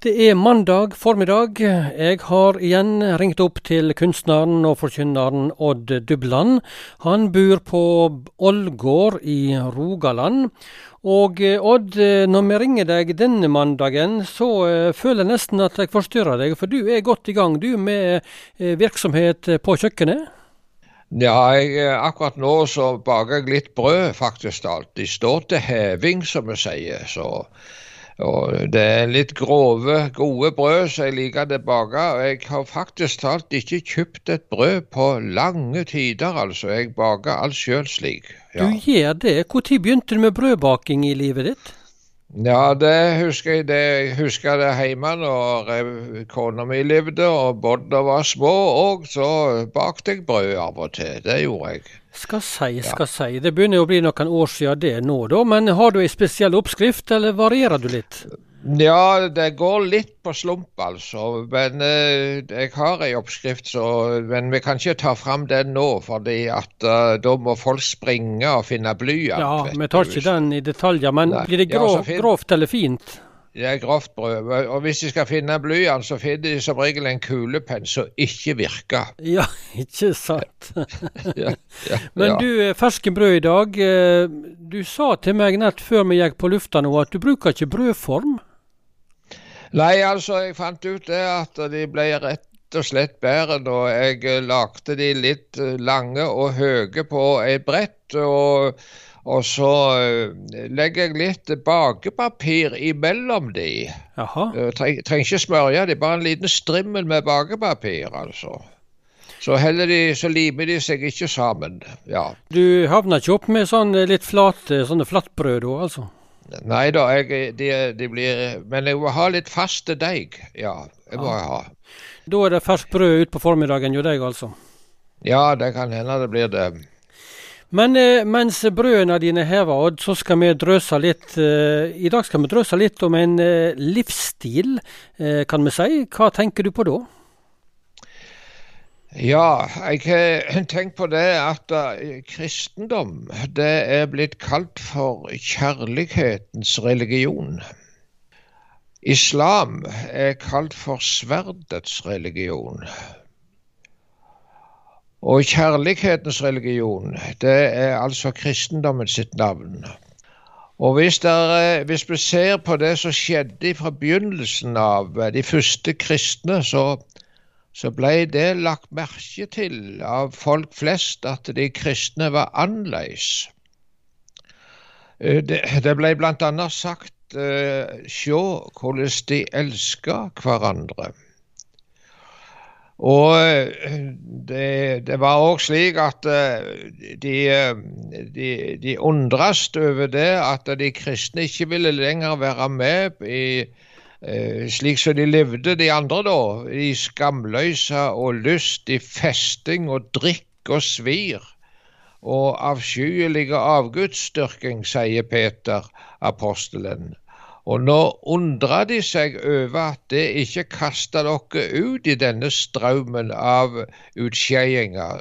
Det er mandag formiddag. Jeg har igjen ringt opp til kunstneren og forkynneren Odd Dubland. Han bor på Ålgård i Rogaland. Og eh, Odd, eh, når vi ringer deg denne mandagen, så uh, føler jeg nesten at jeg forstyrrer deg, for du er godt i gang du med virksomhet på kjøkkenet? Ja, jeg, akkurat nå så baker jeg litt brød, faktisk alt. De står til heving, som vi sier. så... Og det er litt grove, gode brød, som jeg liker det bake. Og jeg har faktisk talt ikke kjøpt et brød på lange tider, altså. Jeg baker alt sjøl slik. Ja. Du gjør det. Når begynte du med brødbaking i livet ditt? Ja, det husker jeg. Det, jeg husker det hjemme når kona mi levde og barna var små òg. Så bakte jeg brød av og til. Det gjorde jeg. Skal si, skal ja. si. Det begynner å bli noen år siden det nå, da. Men har du ei spesiell oppskrift, eller varierer du litt? Ja, det går litt på slump, altså. Men eh, jeg har ei oppskrift, så, men vi kan ikke ta fram den nå. fordi at uh, da må folk springe og finne blyant. Ja, vi tar ikke den i detaljer. Men Nei. blir det grov, ja, grovt eller fint? Det er grovt brød. Og hvis de skal finne blyant, så finner de som regel en kulepenn som ikke virker. Ja, ikke sant. ja, ja, Men du, eh, ferskenbrød i dag. Eh, du sa til meg nett før vi gikk på lufta nå at du bruker ikke brødform? Nei, altså jeg fant ut det at de ble rett og slett bedre da jeg eh, lagde de litt lange og høye på et brett. og og så uh, legger jeg litt bakepapir imellom de. Jaha. Treng, trenger ikke smørje de, bare en liten strimmel med bakepapir, altså. Så heller de, så limer de seg ikke sammen. ja. Du havner ikke opp med sånn litt flate, sånne flatbrød da, altså? Nei da, jeg, de, de, blir Men jeg må ha litt faste deig. Ja, det må ja. jeg ha. Da er det ferskt brød utpå formiddagen hos deg, altså? Ja, det kan hende det blir det. Men eh, mens brødene dine hever, Odd, så skal vi drøse litt eh, I dag skal vi drøse litt om en eh, livsstil, kan vi si. Hva tenker du på da? Ja, jeg har tenkt på det at uh, kristendom det er blitt kalt for kjærlighetens religion. Islam er kalt for sverdets religion. Og kjærlighetens religion, det er altså kristendommen sitt navn. Og hvis, der, hvis, vi ser på det som skjedde fra begynnelsen av de første kristne, så, så ble det lagt merke til av folk flest at de kristne var annerledes. Eh, det, det ble bl.a. sagt se sjå hvordan de elska hverandre. Og eh, det, det var òg slik at eh, de, eh, de, de undres over det at de kristne ikke ville lenger være med i slik som de levde, de andre, da. I skamløse og lyst, i festing og drikk og svir. Og avskyelige avgudsdyrking, sier Peter, apostelen. Og nå undrer de seg over at det ikke kaster dere ut i denne strømmen av utskeiinger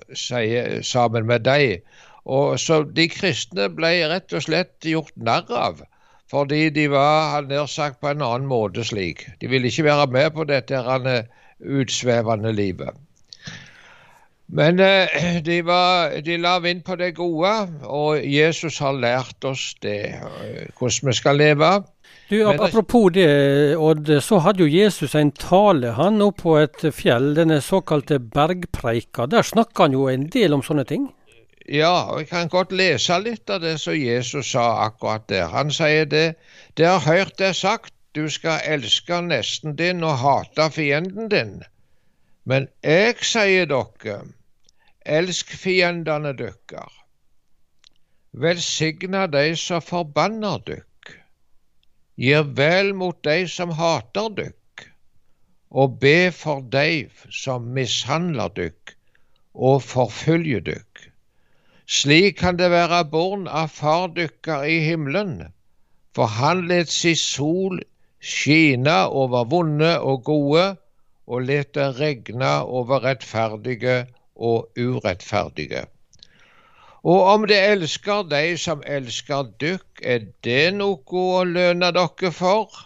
sammen med deg. Og så De kristne ble rett og slett gjort narr av, fordi de var nær sagt på en annen måte slik. De ville ikke være med på dette utsvevende livet. Men eh, de, var, de la vind på det gode, og Jesus har lært oss det, eh, hvordan vi skal leve. Du, Apropos det, Odd, så hadde jo Jesus en tale han oppe på et fjell, denne såkalte bergpreika. Der snakka han jo en del om sånne ting? Ja, vi kan godt lese litt av det som Jesus sa akkurat der. Han sier det. Dere har hørt det sagt, du skal elske nesten din og hate fienden din. Men jeg sier dere, elsk fiendene deres. Velsigna de som forbanner dere Gir vel mot de som hater dykk, og be for de som mishandler dykk og forfølger dykk. Slik kan det være born av far dykkar i himmelen, for han let si sol skine over vonde og gode, og let det regne over rettferdige og urettferdige. Og om det elsker de som elsker dykk, er det noe å lønne dere for?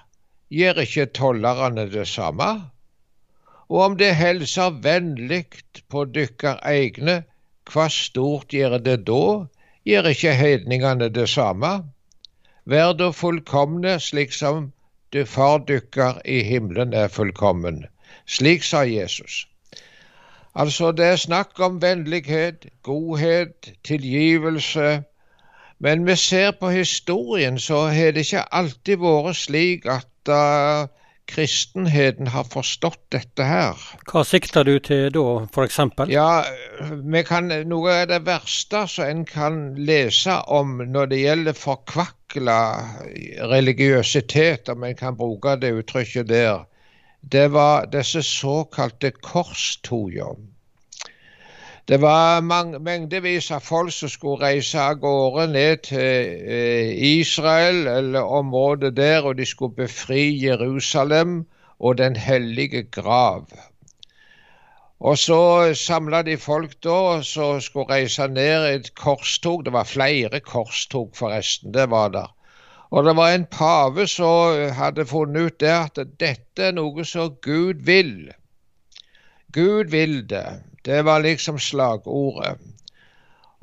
gjør ikke tollerne det samme? Og om det helser vennlig på dykkar egne, hva stort gjør det da? Gjør ikke hedningene det samme? Vær da fullkomne, slik som du far dykkar i himmelen er fullkommen. Slik sa Jesus. Altså, det er snakk om vennlighet, godhet, tilgivelse. Men vi ser på historien, så har det ikke alltid vært slik at uh, kristenheten har forstått dette her. Hva sikter du til da, f.eks.? Ja, kan, Noe av det verste som en kan lese om når det gjelder forkvakla religiøsitet, om en kan bruke det uttrykket der, det var disse såkalte korstoger. Det var mengdevis av folk som skulle reise av gårde ned til eh, Israel eller området der, og de skulle befri Jerusalem og Den hellige grav. Og så samla de folk da som skulle reise ned et korstog. Det var flere korstog, forresten. Det var der. Og det var en pave som hadde funnet ut der at dette er noe som Gud vil. Gud vil det. Det var liksom slagordet.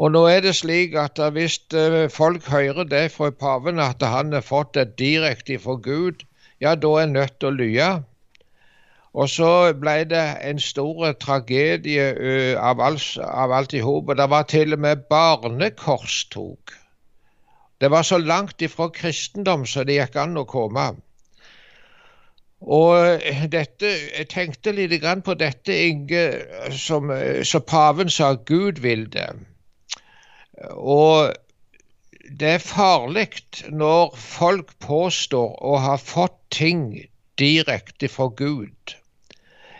Og nå er det slik at hvis eh, folk hører det fra paven at han har fått det direkte fra Gud, ja, da er en nødt til å lye. Og så ble det en stor tragedie av alt, av i hop. Det var til og med barnekorstog. Det var så langt ifra kristendom så det gikk an å komme. Og dette, Jeg tenkte litt på dette, Inge, som, som paven sa Gud vil det. Og det er farlig når folk påstår å ha fått ting direkte fra Gud.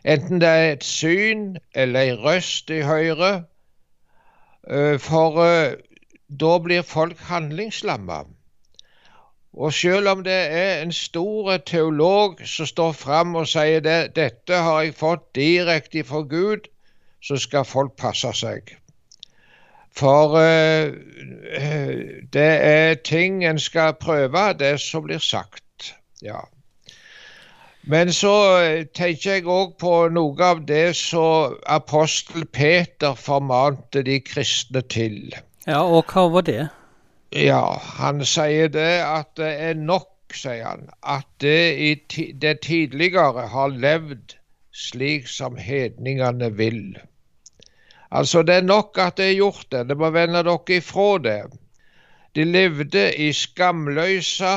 Enten det er et syn eller ei røst i hører. Eh, for eh, da blir folk handlingslamma. Og selv om det er en stor teolog som står fram og sier det, dette har jeg fått direkte fra Gud, så skal folk passe seg. For uh, det er ting en skal prøve, det som blir sagt. Ja. Men så tenker jeg òg på noe av det som apostel Peter formante de kristne til. Ja, og hva var det? Ja, han sier det at det er nok, sier han, at det, det tidligere har levd slik som hedningene vil. Altså, det er nok at det er gjort det, det må vende dere ifra det. De levde i skamløysa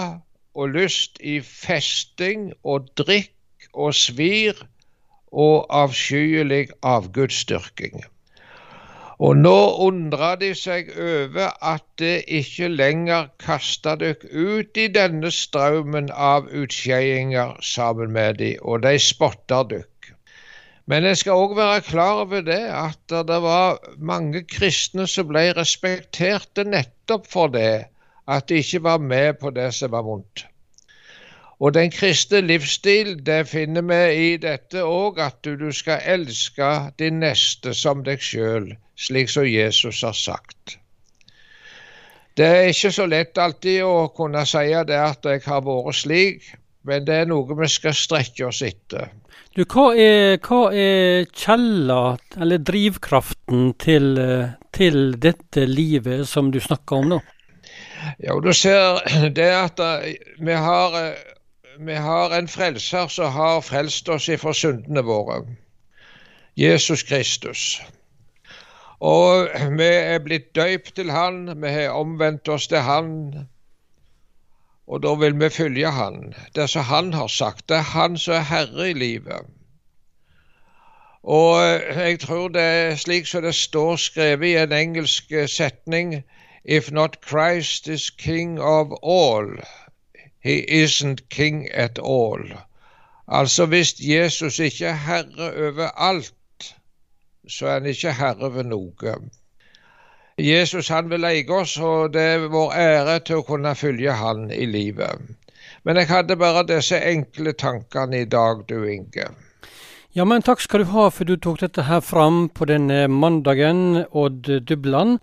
og lyst i festing og drikk og svir og avskyelig avgudsdyrking. Og nå undrer de seg over at det ikke lenger kaster dykk ut i denne strømmen av utskeiinger sammen med de, og de spotter dykk. Men jeg skal òg være klar over det at det var mange kristne som ble respekterte nettopp for det, at de ikke var med på det som var vondt. Og den kristne livsstil, det finner vi i dette òg, at du, du, skal elske din neste som deg sjøl, slik som Jesus har sagt. Det er ikke så lett alltid å kunne si det at jeg har vært slik, men det er noe vi skal strekke oss etter. Du, hva er, hva er kjella, eller drivkraften, til, til dette livet som du snakker om nå? Ja, du ser det at vi har vi har en frelser som har frelst oss ifra syndene våre. Jesus Kristus. Og vi er blitt døypt til Han, vi har omvendt oss til Han. Og da vil vi følge Han. Det som Han har sagt. Det er Han som er herre i livet. Og jeg tror det er slik som det står skrevet i en engelsk setning If not Christ is king of all, He isn't king at all. Altså hvis Jesus ikke er herre over alt, så er han ikke herre ved noe. Jesus han vil eie oss, og det er vår ære til å kunne følge han i livet. Men jeg hadde bare disse enkle tankene i dag, du Inge. Ja, men takk skal du ha for du tok dette her fram på denne mandagen, Odd Dubland.